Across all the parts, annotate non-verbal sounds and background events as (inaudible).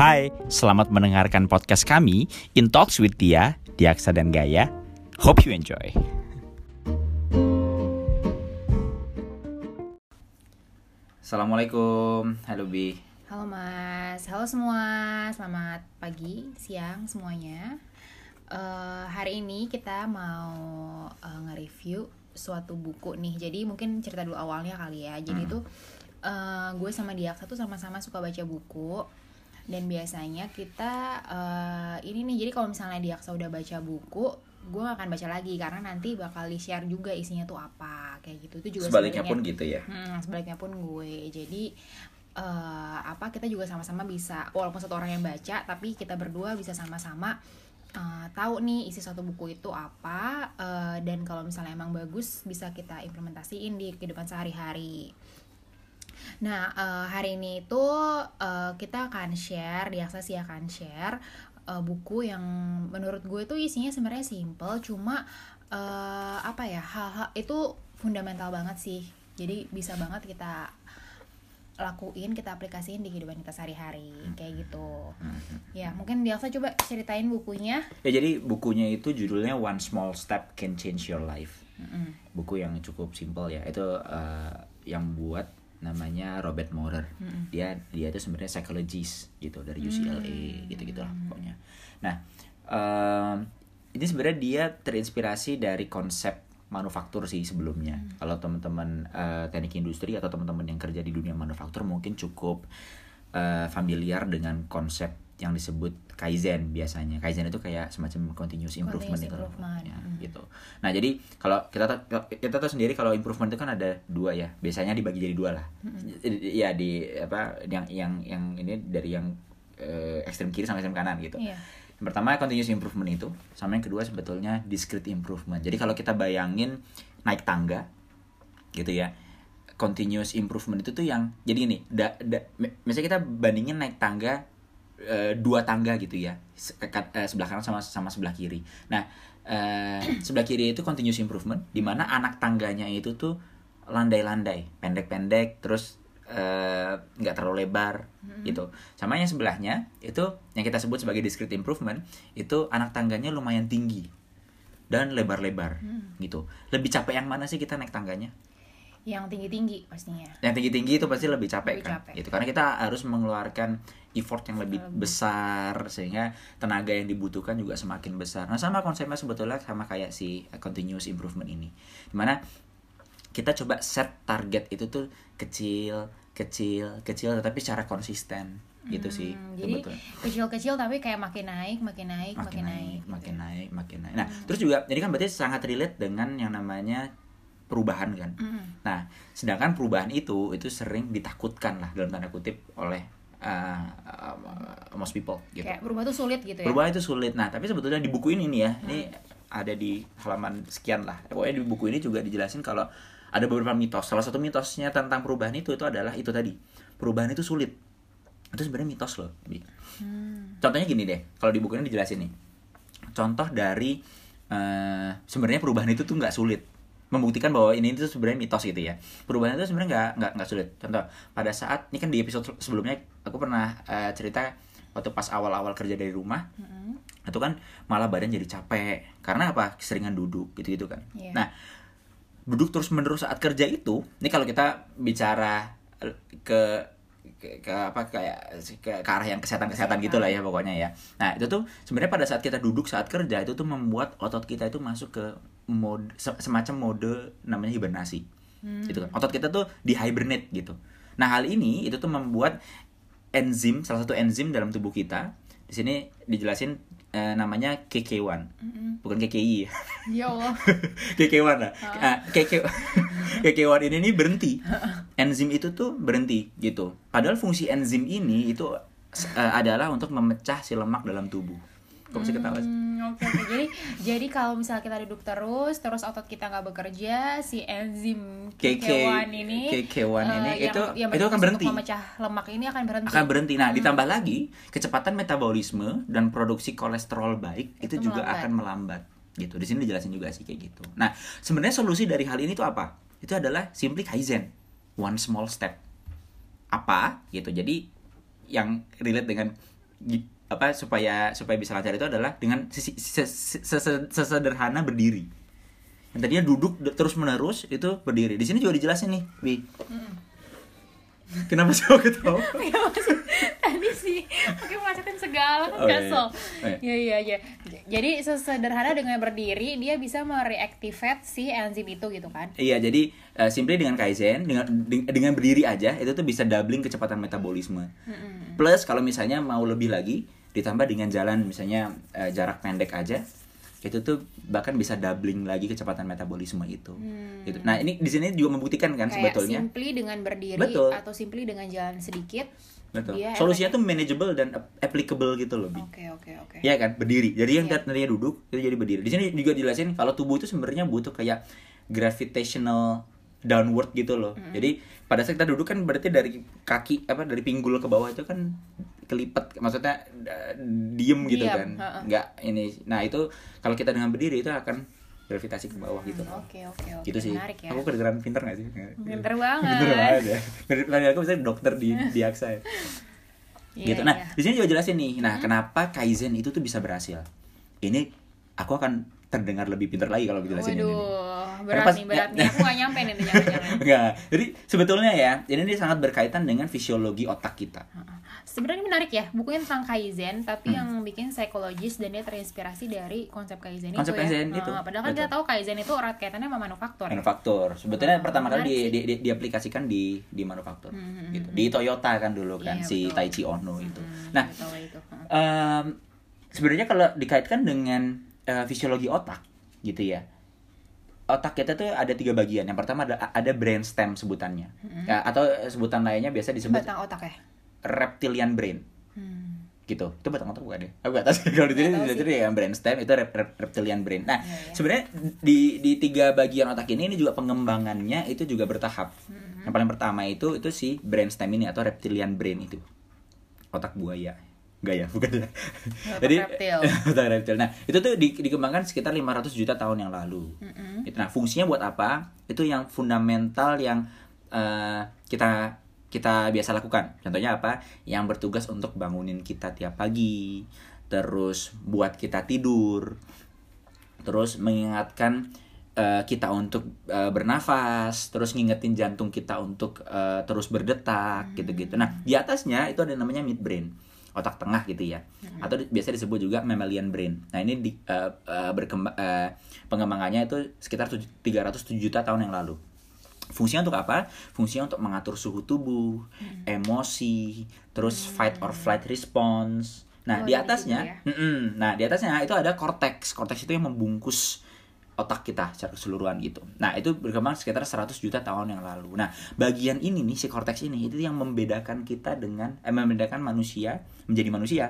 Hai, selamat mendengarkan podcast kami In Talks with Dia, Diaksa dan Gaya. Hope you enjoy. Assalamualaikum, halo Bi. Halo Mas, halo semua, selamat pagi, siang semuanya. Eh, hari ini kita mau eh, nge-review suatu buku nih. Jadi mungkin cerita dulu awalnya kali ya. Jadi tuh eh, gue sama Diaksa tuh sama-sama suka baca buku. Dan biasanya kita eh, ini nih. Jadi kalau misalnya Diaksa udah baca buku, gue gak akan baca lagi karena nanti bakal di-share juga isinya tuh apa kayak gitu. Itu juga Sebaliknya pun gitu ya. Hmm, sebaliknya pun gue. Jadi eh, apa kita juga sama-sama bisa walaupun satu orang yang baca tapi kita berdua bisa sama-sama eh, tahu nih isi suatu buku itu apa eh, dan kalau misalnya emang bagus bisa kita implementasiin di kehidupan sehari-hari. Nah, eh, hari ini itu eh, kita akan share, Diaksa sih akan share eh, buku yang menurut gue itu isinya sebenarnya simple, cuma eh, apa ya hal-hal itu fundamental banget sih. Jadi bisa banget kita lakuin, kita aplikasiin di kehidupan kita sehari-hari kayak gitu. Ya, mungkin Diaksa coba ceritain bukunya. Ya jadi bukunya itu judulnya One Small Step Can Change Your Life. Buku yang cukup simpel ya. Itu eh, yang buat namanya Robert Morer. Dia dia itu sebenarnya psychologist gitu dari UCLA gitu-gitu lah pokoknya. Nah, em, ini sebenarnya dia terinspirasi dari konsep manufaktur sih sebelumnya. Kalau teman-teman eh, teknik industri atau teman-teman yang kerja di dunia manufaktur mungkin cukup eh, familiar dengan konsep yang disebut kaizen biasanya. Kaizen itu kayak semacam continuous improvement, Continuous itu loh. improvement, Ya, mm. gitu. Nah, jadi kalau kita tahu- kita tahu sendiri kalau improvement itu kan ada dua ya. Biasanya dibagi jadi dua lah. Ya di apa yang yang yang ini dari yang eh, ekstrem kiri sampai ekstrem kanan gitu. Iya. Yang pertama continuous improvement itu, sama yang kedua sebetulnya discrete improvement. Jadi kalau kita bayangin naik tangga, gitu ya, continuous improvement itu tuh yang jadi ini, da, da, mi- misalnya kita bandingin naik tangga eh, dua tangga gitu ya, se- ke- eh, sebelah kanan sama sama sebelah kiri. Nah eh, (clears throat) sebelah kiri itu continuous improvement, di mana anak tangganya itu tuh landai-landai, pendek-pendek, terus eh, nggak terlalu lebar gitu. Sama yang sebelahnya itu yang kita sebut sebagai discrete improvement itu anak tangganya lumayan tinggi dan lebar-lebar gitu. Lebih capek yang mana sih kita naik tangganya? Yang tinggi-tinggi pastinya. Yang tinggi-tinggi itu pasti lebih capek Lebih kan? capek. Gitu. Karena kita harus mengeluarkan effort yang lebih besar sehingga tenaga yang dibutuhkan juga semakin besar. Nah, sama konsepnya sebetulnya sama kayak si continuous improvement ini. Di mana kita coba set target itu tuh kecil, kecil, kecil tetapi secara konsisten gitu sih Hmm, jadi kecil-kecil tapi kayak makin naik, makin naik, makin makin, naik, naik. makin naik, makin naik. Nah, terus juga jadi kan berarti sangat relate dengan yang namanya perubahan kan. Mm. Nah, sedangkan perubahan itu itu sering ditakutkan lah dalam tanda kutip oleh uh, uh, most people gitu. Kayak berubah tuh sulit gitu ya. Perubahan itu sulit. Nah, tapi sebetulnya di buku ini nih ya, ini ada di halaman sekian lah. Pokoknya di buku ini juga dijelasin kalau ada beberapa mitos. Salah satu mitosnya tentang perubahan itu itu adalah itu tadi. Perubahan itu sulit. Itu sebenarnya mitos loh. Hmm. Contohnya gini deh, kalau di buku ini dijelasin nih. Contoh dari eh, sebenarnya perubahan itu tuh nggak sulit. Membuktikan bahwa ini itu sebenarnya mitos gitu ya. Perubahan itu sebenarnya nggak nggak nggak sulit. Contoh, pada saat ini kan di episode sebelumnya aku pernah eh, cerita waktu pas awal-awal kerja dari rumah, Mm-mm. itu kan malah badan jadi capek. Karena apa? Keseringan duduk gitu-gitu kan. Iya. Nah, duduk terus menerus saat kerja itu, ini kalau kita bicara eh, ke ke, ke apa kayak ke, ke arah yang kesehatan kesehatan gitu lah ya pokoknya ya. Nah itu tuh sebenarnya pada saat kita duduk saat kerja itu tuh membuat otot kita itu masuk ke mode se- semacam mode namanya hibernasi, gitu kan. Otot kita tuh di hibernate gitu. Nah hal ini itu tuh membuat enzim salah satu enzim dalam tubuh kita di sini dijelasin eh, namanya KK1 bukan KKI ya. Allah. (laughs) KK1 lah. Ah, KK KK1 (laughs) ini nih berhenti. Enzim itu tuh berhenti gitu. Padahal fungsi enzim ini itu eh, adalah untuk memecah si lemak dalam tubuh. Kok bisa ketawa sih? Hmm, oke oke. Jadi jadi kalau misalnya kita duduk terus, terus otot kita nggak bekerja, si enzim KK KK1 ini KK1 ini eh, itu- yang itu akan berfungsi berhenti. untuk memecah lemak ini akan berhenti. akan berhenti. Nah, ditambah lagi kecepatan metabolisme dan produksi kolesterol baik itu, Itu juga melambat. akan melambat. Gitu. Di sini dijelasin juga sih kayak gitu. Nah, sebenarnya solusi dari hal ini tuh apa? Itu adalah simply kaizen. One small step. Apa? Gitu. Jadi yang relate dengan apa supaya supaya bisa lancar itu adalah dengan sisi- se- se- se- sesederhana berdiri. Yang tadinya duduk terus menerus itu berdiri. Di sini juga dijelasin nih, Bi. Kenapa sih aku tahu? Ya, maksud- tadi sih oke masukin segala kan Oh, iya, iya. kesel Oh, iya. ya iya iya J- jadi sesederhana dengan berdiri dia bisa mereactivate si enzim itu gitu kan Iya, jadi uh, simply dengan kaizen, dengan deng- dengan berdiri aja itu tuh bisa doubling kecepatan metabolisme. Plus kalau misalnya mau lebih lagi ditambah dengan jalan misalnya uh, jarak pendek aja itu tuh bahkan bisa doubling lagi kecepatan metabolisme itu. Gitu. Nah, ini di sini juga membuktikan kan kayak sebetulnya. simply dengan berdiri Betul. atau simply dengan jalan sedikit Betul. dia Solusinya tuh manageable dan ap- applicable gitu loh, oke oke oke Iya kan, berdiri. Jadi yang Iya. tadinya duduk itu jadi berdiri. Di sini juga dijelasin kalau tubuh itu sebenarnya butuh kayak gravitational downward gitu loh. Jadi pada saat kita duduk kan berarti dari kaki apa dari pinggul ke bawah itu kan kelipet maksudnya diem gitu Diam, kan. heeh. Nggak ini. Nah, itu kalau kita dengan berdiri itu akan gravitasi ke bawah gitu loh. oke oke oke Gitu sih. menarik ya Aku kedengeran pinter gak sih? Pinter banget. (laughs) Pinter banget ya. Dari aku bisa dokter di (laughs) di Aksa ya Iya, gitu. Nah, iya. di sini juga jelasin nih. Nah, kenapa kaizen itu tuh bisa berhasil? Ini aku akan terdengar lebih pintar lagi kalau jelasin waduh berat pas- nih berat nih aku gak nyampe nih jangan-jangan (laughs) Enggak. Jadi sebetulnya ya, ini nih sangat berkaitan dengan fisiologi otak kita. Sebenarnya menarik ya, bukunya tentang Kaizen, tapi Hmm. yang bikin psikologis dan dia terinspirasi dari konsep Kaizen Konsep itu Kaizen ya. itu, Nah, padahal kan kita tahu Kaizen itu erat kaitannya sama manufaktur. ya. Manufaktur. Sebetulnya Oh, pertama kali di, di, di- diaplikasikan di di manufaktur. Hmm, Gitu. Di Toyota kan dulu kan Iya, si betul. Taichi Ono itu. Hmm, Nah, itu. Em, sebenarnya kalau dikaitkan dengan eh, fisiologi otak gitu ya otak kita tuh ada tiga bagian. Yang pertama ada ada brainstem sebutannya. Ya, atau sebutan lainnya biasa disebut batang otak ya. reptilian brain. Hmm. gitu. Itu batang otak bukan deh aku nggak tahu sih. (laughs) Kalau di sini jadi ya brainstem itu rep- rep- reptilian brain. Nah Iya, iya. sebenarnya di di tiga bagian otak ini ini juga pengembangannya itu juga bertahap. Hmm. yang paling pertama itu itu si brainstem ini atau reptilian brain itu. Otak buaya Enggak ya, bukan ya. Jadi reptil. (laughs) otak reptil. Nah, itu tuh di- dikembangkan sekitar 500 juta tahun yang lalu. Mm-mm. Itu. Nah, fungsinya buat apa? Itu yang fundamental yang eh, kita kita biasa lakukan. Contohnya apa? Yang bertugas untuk bangunin kita tiap pagi, terus buat kita tidur, terus mengingatkan eh, kita untuk eh, bernafas, terus ngingetin jantung kita untuk eh, terus berdetak, gitu-gitu. Nah, di atasnya itu ada namanya midbrain, otak tengah gitu ya, atau di- biasa disebut juga mammalian brain. Nah, ini di, eh, eh, berkemba- eh, pengembangannya itu sekitar tuj- 307 juta tahun yang lalu. Fungsinya untuk apa? Fungsinya untuk mengatur suhu tubuh, emosi, terus fight or flight response. Nah, Oh, di dari atasnya, situ ya. Nah, di atasnya itu ada cortex. Cortex itu yang membungkus otak kita secara keseluruhan gitu. Nah, itu berkembang sekitar 100 juta tahun yang lalu. Nah, bagian ini nih si cortex ini itu yang membedakan kita dengan eh membedakan manusia menjadi manusia.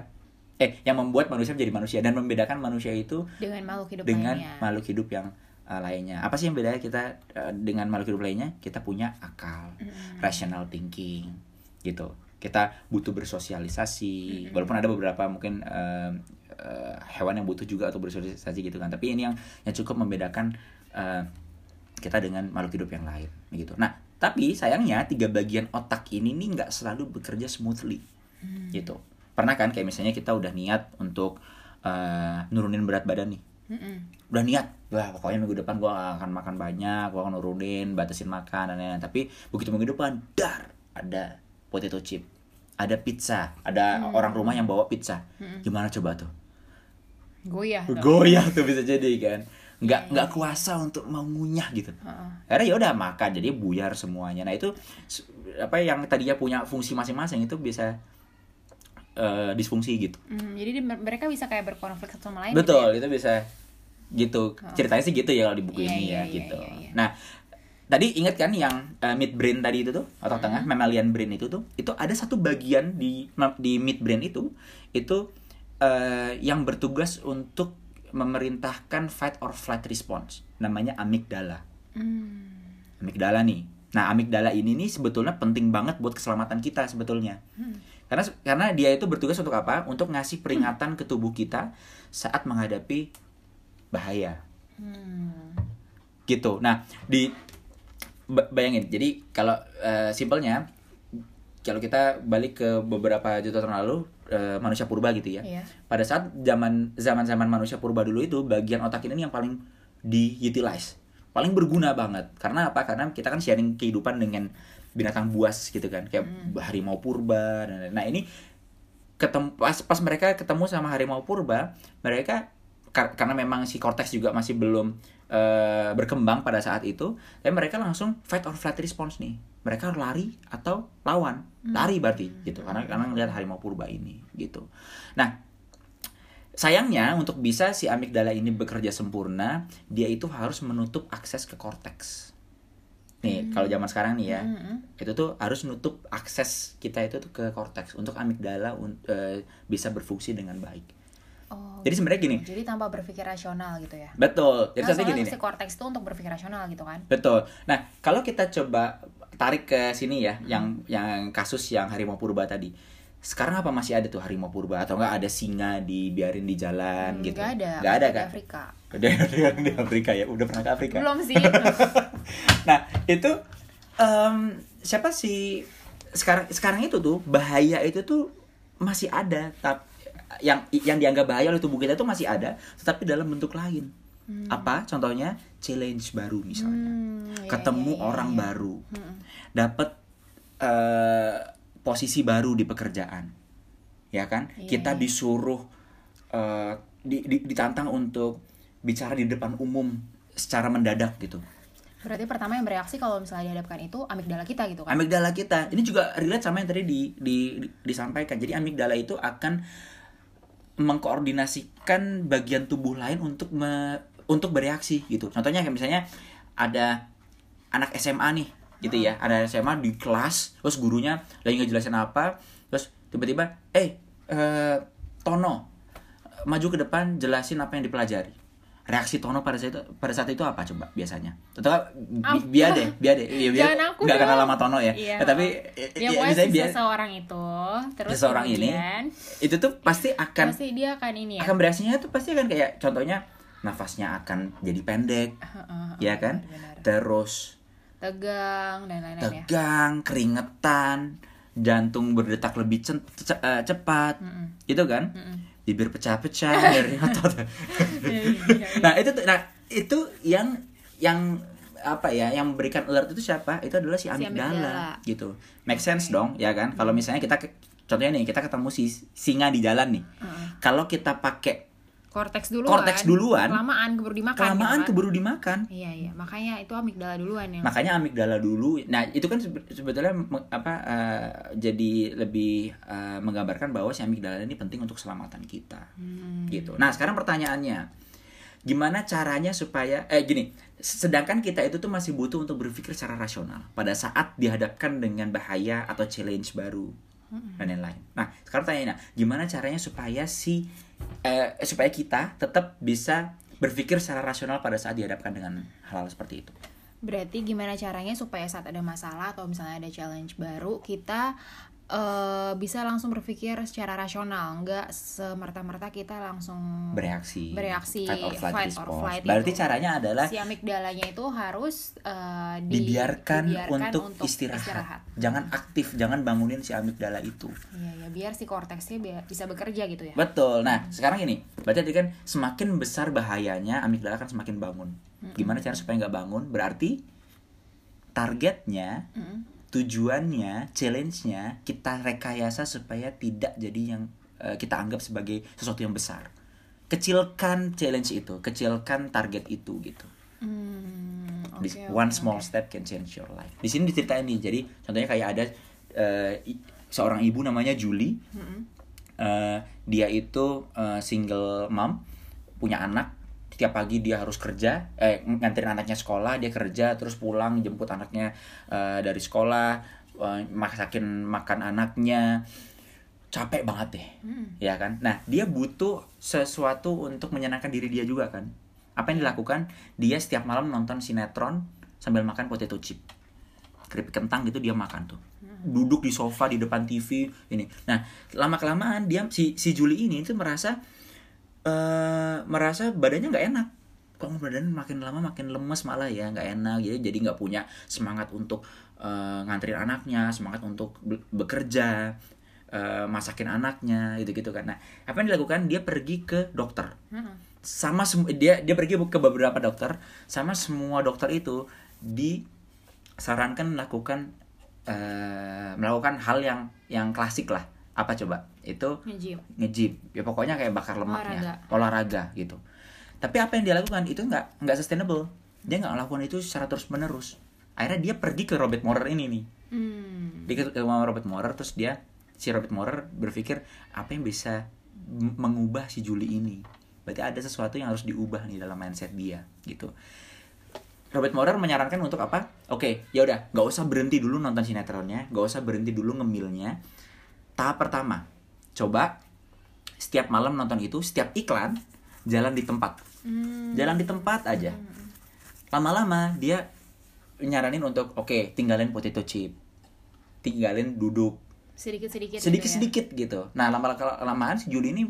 Eh, yang membuat manusia menjadi manusia dan membedakan manusia itu Dengan makhluk hidup dengan lainnya. makhluk hidup yang uh, lainnya. Apa sih yang bedanya kita uh, dengan makhluk hidup lainnya? Kita punya akal, rational thinking, gitu. Kita butuh bersosialisasi, walaupun ada beberapa mungkin um, uh, hewan yang butuh juga atau bersosialisasi gitu kan. Tapi ini yang yang cukup membedakan uh, kita dengan makhluk hidup yang lain, gitu. Nah, tapi sayangnya tiga bagian otak ini nih nggak selalu bekerja smoothly, gitu. Pernah kan kayak misalnya kita udah niat untuk uh, nurunin berat badan nih Mm-mm. udah niat wah pokoknya minggu depan gua gak akan makan banyak gua akan nurunin batasin makan dan lain-lain tapi begitu minggu depan dar ada potato chip ada pizza ada orang rumah yang bawa pizza gimana coba tuh Goyah. dong. goyah tuh bisa jadi kan nggak nggak kuasa untuk mau ngunyah gitu Heeh. karena ya udah makan jadi buyar semuanya nah itu apa yang tadinya punya fungsi masing-masing itu bisa eh, disfungsi gitu Hmm, jadi di- mereka bisa kayak berkonflik satu sama lain Betul, gitu ya? itu bisa gitu. Ceritanya sih gitu ya kalau di buku Iya, ini iya, ya iya, gitu. iya, iya. Nah, tadi ingat kan yang uh, midbrain tadi itu tuh otak Hmm. tengah mammalian brain itu tuh itu ada satu bagian di di midbrain itu itu uh, yang bertugas untuk memerintahkan fight or flight response namanya amigdala. Hmm. Amigdala nih. Nah, amigdala ini nih sebetulnya penting banget buat keselamatan kita sebetulnya. Hmm. Karena karena dia itu bertugas untuk apa? Untuk ngasih peringatan ke tubuh kita saat menghadapi bahaya. Hmm. Gitu. Nah, di ba- bayangin. Jadi kalau eh, simpelnya kalau kita balik ke beberapa juta tahun lalu eh, manusia purba gitu ya. Iya. Pada saat zaman zaman zaman manusia purba dulu itu bagian otak ini yang paling diutilize, paling berguna banget. Karena apa? Karena kita kan sharing kehidupan dengan binatang buas gitu kan, kayak harimau purba. dan- Nah ini ketemu pas pas mereka ketemu sama harimau purba, mereka kar- karena memang si korteks juga masih belum eh, berkembang pada saat itu, tapi mereka langsung fight or flight response nih. Mereka lari atau lawan, lari berarti gitu, karena karena ngeliat harimau purba ini gitu. Nah sayangnya untuk bisa si amigdala ini bekerja sempurna, dia itu harus menutup akses ke korteks. Nih kalau zaman sekarang nih ya, Mm-mm. itu tuh harus nutup akses kita itu tuh ke korteks untuk amigdala eh, bisa berfungsi dengan baik. Oh, Jadi sebenarnya gini, jadi tanpa berpikir rasional gitu ya. betul. Jadi Nah, gini si korteks itu untuk berpikir rasional gitu kan. Betul. Nah, kalau kita coba tarik ke sini ya, yang yang kasus yang harimau purba tadi. Sekarang apa masih ada tuh harimau purba atau enggak ada singa dibiarin di jalan Hmm, gitu? Nggak ada. Nggak ada di kan? Afrika. Udah di Afrika ya, udah pernah ke Afrika. Belum sih. (laughs) Nah, itu em, siapa sih sekarang sekarang itu tuh bahaya itu tuh masih ada tapi yang yang dianggap bahaya oleh tubuh kita itu masih ada tetapi dalam bentuk lain. Apa? Contohnya challenge baru misalnya. Hmm, iya, Ketemu iya, iya, orang iya. baru. Mm-mm. Dapat eh, posisi baru di pekerjaan. Ya kan? Iya, kita iya. disuruh eh, di- di- ditantang untuk bicara di depan umum secara mendadak gitu. Berarti pertama yang bereaksi kalau misalnya dihadapkan itu amigdala kita gitu kan. amigdala kita ini juga relate sama yang tadi di, di- di- disampaikan jadi amigdala itu akan mengkoordinasikan bagian tubuh lain untuk me- untuk bereaksi gitu. Contohnya kayak misalnya ada anak SMA nih gitu ya. Ada SMA di kelas terus gurunya lagi ngejelasin apa terus tiba-tiba eh eh, Tono maju ke depan jelasin apa yang dipelajari. Reaksi Tono pada saat itu pada saat itu apa coba biasanya? Atau bi- biar deh biar deh. Iya biar Jangan aku nggak kenal lama Tono ya. Iya. Ya, tapi Ya, ya, misalnya biar seseorang itu terus seseorang ini itu tuh pasti akan pasti dia akan ini ya. akan bereaksinya tuh pasti akan kayak contohnya nafasnya akan jadi pendek (laughs) Heeh, ya kan benar-benar. terus Tegang dan lain-lain ya. tegang keringetan jantung berdetak lebih cen- ce- eh, cepat Mm-mm. gitu kan Mm-mm. bibir pecah-pecah (laughs) dari otot Iya, iya, iya. nah itu nah itu yang yang apa ya yang memberikan alert itu siapa itu adalah si amigdala, amigdala. gitu make sense dong ya kan kalau misalnya kita contohnya nih kita ketemu si singa di jalan nih Heeh. kalau kita pakai Korteks duluan. Korteks duluan. Kelamaan keburu dimakan. kelamaan kan. keburu dimakan Iya iya, makanya itu amigdala duluan yang. makanya amigdala dulu nah itu kan sebe- sebetulnya apa eh, jadi lebih eh, menggambarkan bahwa si amigdala ini penting untuk keselamatan kita Hmm. gitu nah sekarang pertanyaannya gimana caranya supaya eh gini sedangkan kita itu tuh masih butuh untuk berpikir secara rasional pada saat dihadapkan dengan bahaya atau challenge baru dan lain-lain nah sekarang pertanyaannya gimana caranya supaya si eh, supaya kita tetap bisa berpikir secara rasional pada saat dihadapkan dengan hal-hal seperti itu? Berarti gimana caranya supaya saat ada masalah atau misalnya ada challenge baru kita eh, bisa langsung berpikir secara rasional, nggak semerta-merta kita langsung bereaksi Bereaksi, fight or flight, fight or flight berarti itu. caranya adalah si amigdalanya itu harus di- dibiarkan, dibiarkan untuk, istirahat. jangan aktif jangan bangunin si amigdala itu Iya ya, biar si korteksnya bi- bisa bekerja gitu ya. betul nah sekarang ini berarti tadi kan semakin besar bahayanya amigdala akan semakin bangun gimana cara supaya nggak bangun berarti targetnya Mm-mm. Tujuannya challenge-nya kita rekayasa supaya tidak jadi yang eh, kita anggap sebagai sesuatu yang besar kecilkan challenge itu kecilkan target itu gitu Hmm, oke, one small step can change your life. Di sini diceritain nih, jadi contohnya kayak ada i- seorang ibu namanya Julie. Mm-mm. Eh, dia itu eh, single mom, punya anak. Setiap pagi dia harus kerja, eh nganterin anaknya sekolah, dia kerja terus pulang jemput anaknya eh, dari sekolah, eh, masakin makan anaknya. Capek banget deh Hmm. ya kan? Nah dia butuh sesuatu untuk menyenangkan diri dia juga kan? Apa yang dilakukan? Dia setiap malam nonton sinetron sambil makan potato chip. Keripik kentang gitu dia makan tuh. Duduk di sofa di depan TV ini. Nah lama kelamaan dia si si Juli ini itu merasa eh merasa badannya nggak enak. Kok badan makin lama makin lemes malah ya nggak enak. Jadi jadi nggak punya semangat untuk eh, nganterin anaknya semangat untuk be- bekerja eh, masakin anaknya gitu gitu kan. Nah apa yang dilakukan? Dia pergi ke dokter. Mm-mm. sama dia dia pergi ke beberapa dokter. Sama semua dokter itu disarankan melakukan eh, melakukan hal yang yang klasik lah apa coba? Itu Nge-gym. nge-gym. Ya pokoknya kayak bakar lemaknya. Olahraga. olahraga gitu. Tapi apa yang dia lakukan? Itu nggak nggak sustainable. Dia nggak melakukan itu secara terus menerus akhirnya dia pergi ke Robert Morer ini nih. Hmm. dia ke sama Robert Morer terus dia si Robert Morer berpikir apa yang bisa mengubah si Julie ini? Berarti ada sesuatu yang harus diubah nih dalam mindset dia gitu. Robert Morer menyarankan untuk apa? Oke ya udah nggak usah berhenti dulu nonton sinetronnya nggak usah berhenti dulu ngemilnya tahap pertama coba setiap malam nonton itu setiap iklan jalan di tempat Hmm. jalan di tempat aja lama-lama dia nyaranin untuk oke tinggalin potato chip tinggalin duduk Sedikit-sedikit. gitu ya. sedikit-sedikit gitu nah lama lamaan si Juli ini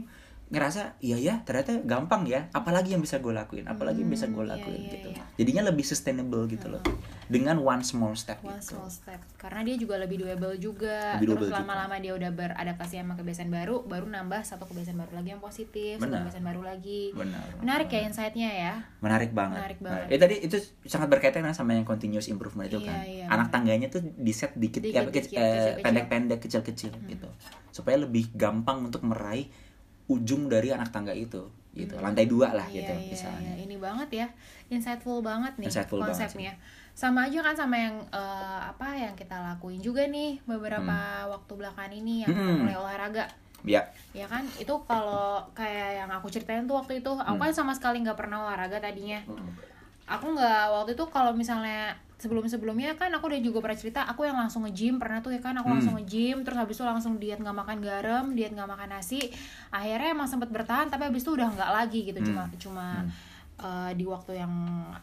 ngerasa iya ya ternyata gampang ya apalagi yang bisa gue lakuin apalagi yang bisa gue Hmm, iya, lakuin iya, gitu iya. jadinya lebih sustainable gitu loh dengan one small step One gitu. small step. Karena dia juga lebih doable juga. Lebih Terus doable juga. lama-lama dia udah beradaptasi sama kebiasaan baru, baru nambah satu kebiasaan baru lagi yang positif, satu kebiasaan baru lagi. benar Menarik ya insight-nya ya. menarik banget. Menarik banget. Nah, ya tadi itu sangat berkaitan kan sama yang continuous improvement itu Iya, kan. iya, Anak tangganya tuh di set dikit, Dikit, ya, dikit, eh, kecil-kecil. Hmm. pendek-pendek, kecil-kecil gitu. Supaya lebih gampang untuk meraih ujung dari anak tangga itu gitu. Lantai dua lah Iya, gitu iya, misalnya. iya. Ini banget ya, insightful banget nih Insightful banget konsepnya. Sama aja kan sama yang eh, apa yang kita lakuin juga nih beberapa waktu belakangan ini yang Hmm. mulai olahraga. Ya, Ya kan, itu kalau kayak yang aku ceritain tuh waktu itu, aku Hmm. kan sama sekali nggak pernah olahraga tadinya. Aku nggak waktu itu kalau misalnya sebelum-sebelumnya kan aku udah juga pernah cerita, aku yang langsung nge-gym pernah tuh ya kan, aku Hmm. langsung nge-gym, terus habis itu langsung diet nggak makan garam, diet nggak makan nasi. Akhirnya emang sempet bertahan, tapi habis itu udah nggak lagi gitu, cuma Hmm. cuma eh, di waktu yang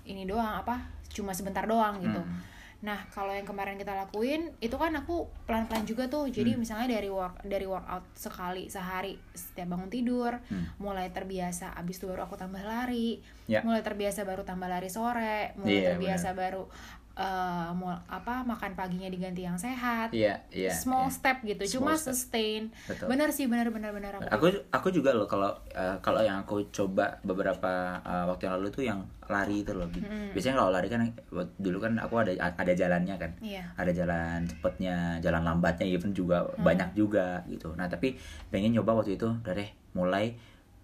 ini doang apa, cuma sebentar doang gitu. Hmm. Nah, kalau yang kemarin kita lakuin itu kan aku pelan-pelan juga tuh. Jadi Hmm. misalnya dari work dari workout sekali sehari setiap bangun tidur, Hmm. mulai terbiasa abis itu baru aku tambah lari. Ya. Mulai terbiasa baru tambah lari sore, mulai Iya, terbiasa baru mau apa makan paginya diganti yang sehat. iya, iya. Small iya. step gitu, Small cuma step. sustain. Betul. Bener sih, bener bener bener aku. Aku aku juga loh kalau eh, kalau yang aku coba beberapa eh, waktu yang lalu tuh yang lari itu loh. Mm-mm. Biasanya kalau lari kan dulu kan aku ada ada jalannya kan. Iya. ada jalan cepetnya, jalan lambatnya even juga banyak juga gitu. Nah tapi pengen nyoba waktu itu dari mulai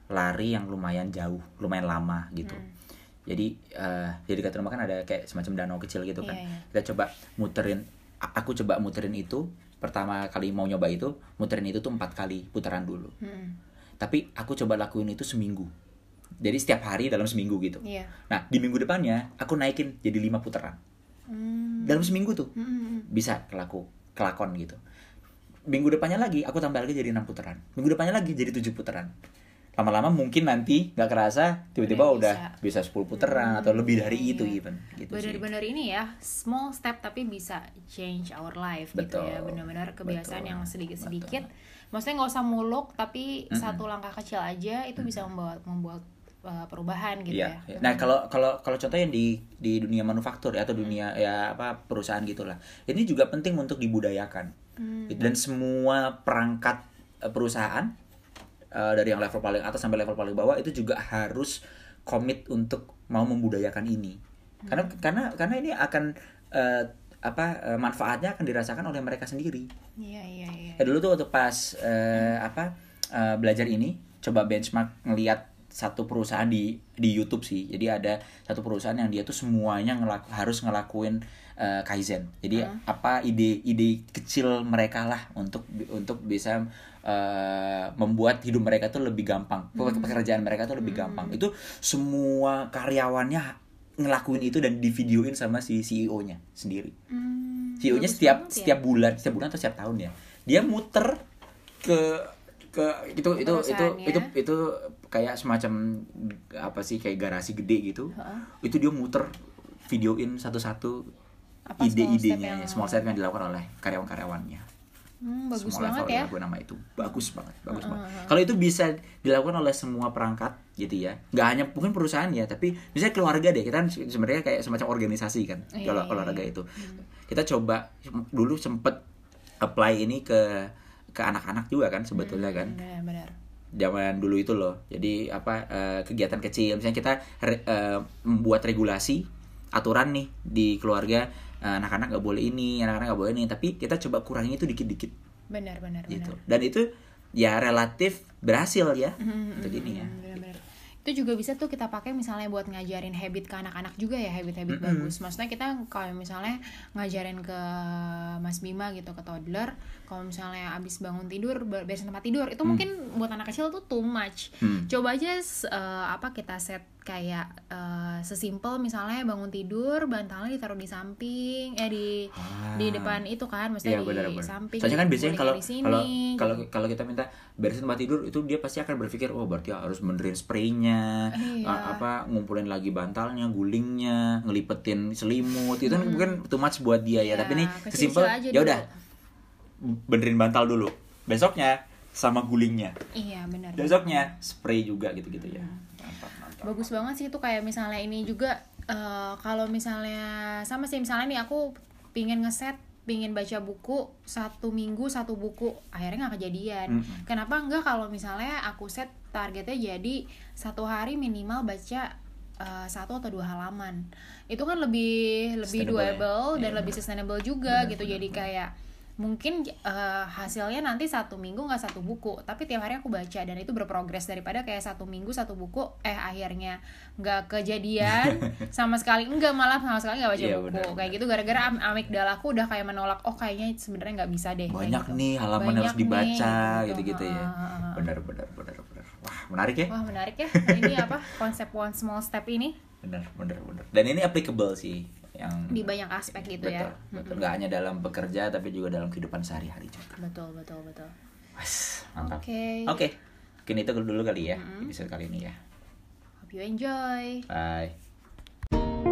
lari yang lumayan jauh, lumayan lama gitu. Jadi eh jadi dekat rumah kan ada kayak semacam danau kecil gitu kan. Iya, iya. Kita coba muterin, aku coba muterin itu pertama kali mau nyoba itu muterin itu tuh empat kali putaran dulu. Mm-mm. Tapi aku coba lakuin itu seminggu. Jadi setiap hari dalam seminggu gitu. Iya. Nah di minggu depannya aku naikin jadi lima putaran Hmm. dalam seminggu tuh Mm-mm. bisa kelaku kelakon gitu minggu depannya lagi aku tambah lagi jadi enam putaran minggu depannya lagi jadi tujuh putaran lama-lama mungkin nanti nggak kerasa tiba-tiba Udah udah bisa 10 putaran atau lebih dari iya, itu iya. even gitu sih bener-bener ini ya small step tapi bisa change our life gitu ya Betul. bener-bener kebiasaan Betul. yang sedikit-sedikit maksudnya nggak usah muluk tapi Mm-mm. satu langkah kecil aja itu bisa membuat membuat uh, perubahan gitu Iya. ya Nah kalau kalau kalau contohnya di di dunia manufaktur ya, atau dunia ya apa perusahaan gitulah, ini juga penting untuk dibudayakan. Hmm. Dan semua perangkat eh, perusahaan eh, dari yang level paling atas sampai level paling bawah itu juga harus komit untuk mau membudayakan ini. Karena karena karena ini akan eh, apa eh, manfaatnya akan dirasakan oleh mereka sendiri. iya iya iya Ya dulu tuh waktu pas eh, apa eh, belajar ini coba benchmark ngelihat satu perusahaan di di YouTube sih. Jadi ada satu perusahaan yang dia tuh semuanya ngelaku, harus ngelakuin eh, kaizen. Jadi apa ide-ide kecil mereka lah untuk untuk bisa eh, membuat hidup mereka tuh lebih gampang. Pekerjaan mereka tuh lebih gampang. Itu semua karyawannya ngelakuin itu dan divideoin sama si CEO-nya sendiri. Hmm, CEO-nya setiap ya. setiap bulan, setiap bulan atau setiap tahun ya. Dia muter ke ke itu itu itu Perusahaannya. itu itu kayak semacam apa sih kayak garasi gede gitu. Heeh. Itu dia muter videoin satu-satu ide-idenya, yang- small step yang dilakukan oleh karyawan-karyawannya. Hmm, bagus semua banget level ya. lagu nama itu. Bagus banget bagus banget. Kalau itu bisa dilakukan oleh semua perangkat gitu ya. Nggak hanya mungkin perusahaan ya tapi bisa keluarga deh. Kita kan sebenarnya kayak semacam organisasi kan Iya, kalau iya, olahraga iya. itu. Kita coba dulu sempet apply ini ke ke anak-anak juga kan sebetulnya kan. Benar-benar. zaman dulu itu loh. Jadi apa eh, kegiatan kecil. Misalnya kita re- eh, membuat regulasi aturan nih di keluarga anak-anak nggak boleh ini anak-anak nggak boleh ini tapi kita coba kurangi itu dikit-dikit Benar-benar. gitu dan itu ya relatif berhasil ya Hmm, untuk ini ya Benar-benar. Itu juga bisa tuh kita pakai misalnya buat ngajarin habit ke anak-anak juga ya, habit-habit bagus. Maksudnya kita kalau misalnya ngajarin ke Mas Bima gitu ke toddler, kalau misalnya abis bangun tidur ber- beresin tempat tidur, itu mungkin buat anak kecil tuh too much. Hmm. Coba aja eh, apa kita set kayak eh, sesimpel misalnya bangun tidur bantalnya ditaruh di samping eh di Ah. di depan itu kan maksudnya Iya di benar benar. samping Soalnya kan biasanya kalau kalau gitu. kalau kalau kita minta beresin tempat tidur itu dia pasti akan berpikir oh berarti harus benerin spraynya Iya. apa ngumpulin lagi bantalnya gulingnya ngelipetin selimut itu kan Hmm. mungkin too much buat dia ya Iya, tapi ini sesimpel ya udah benerin bantal dulu besoknya sama gulingnya iya benar besoknya spray juga gitu-gitu ya Hmm. Bagus banget sih itu kayak misalnya ini juga eh, kalau misalnya sama sih misalnya nih aku pingin ngeset pingin baca buku satu minggu satu buku akhirnya nggak kejadian Mm-mm. kenapa enggak kalau misalnya aku set targetnya jadi satu hari minimal baca eh, satu atau dua halaman itu kan lebih lebih ya? doable dan Iya, lebih sustainable juga Benar, gitu benar, jadi benar. kayak mungkin eh, hasilnya nanti satu minggu nggak satu buku tapi tiap hari aku baca dan itu berprogres daripada kayak satu minggu satu buku eh akhirnya nggak kejadian (laughs) sama sekali. Enggak malah sama sekali nggak baca Iya, buku. benar, kayak gitu gara-gara am amigdala aku udah kayak menolak oh kayaknya sebenarnya nggak bisa deh. Banyak gitu. nih halaman yang Banyak harus dibaca nih, gitu-gitu ya. Benar benar benar benar. Wah menarik ya. Wah menarik ya. Ini apa? Konsep one small step ini. Benar benar benar. Dan ini applicable sih yang di banyak aspek gitu betul, ya betul nggak hanya dalam bekerja tapi juga dalam kehidupan sehari-hari juga. Betul betul betul. Wes, mantap. Oke. Oke mungkin itu dulu kali ya episode kali ini ya. Hope you enjoy. Bye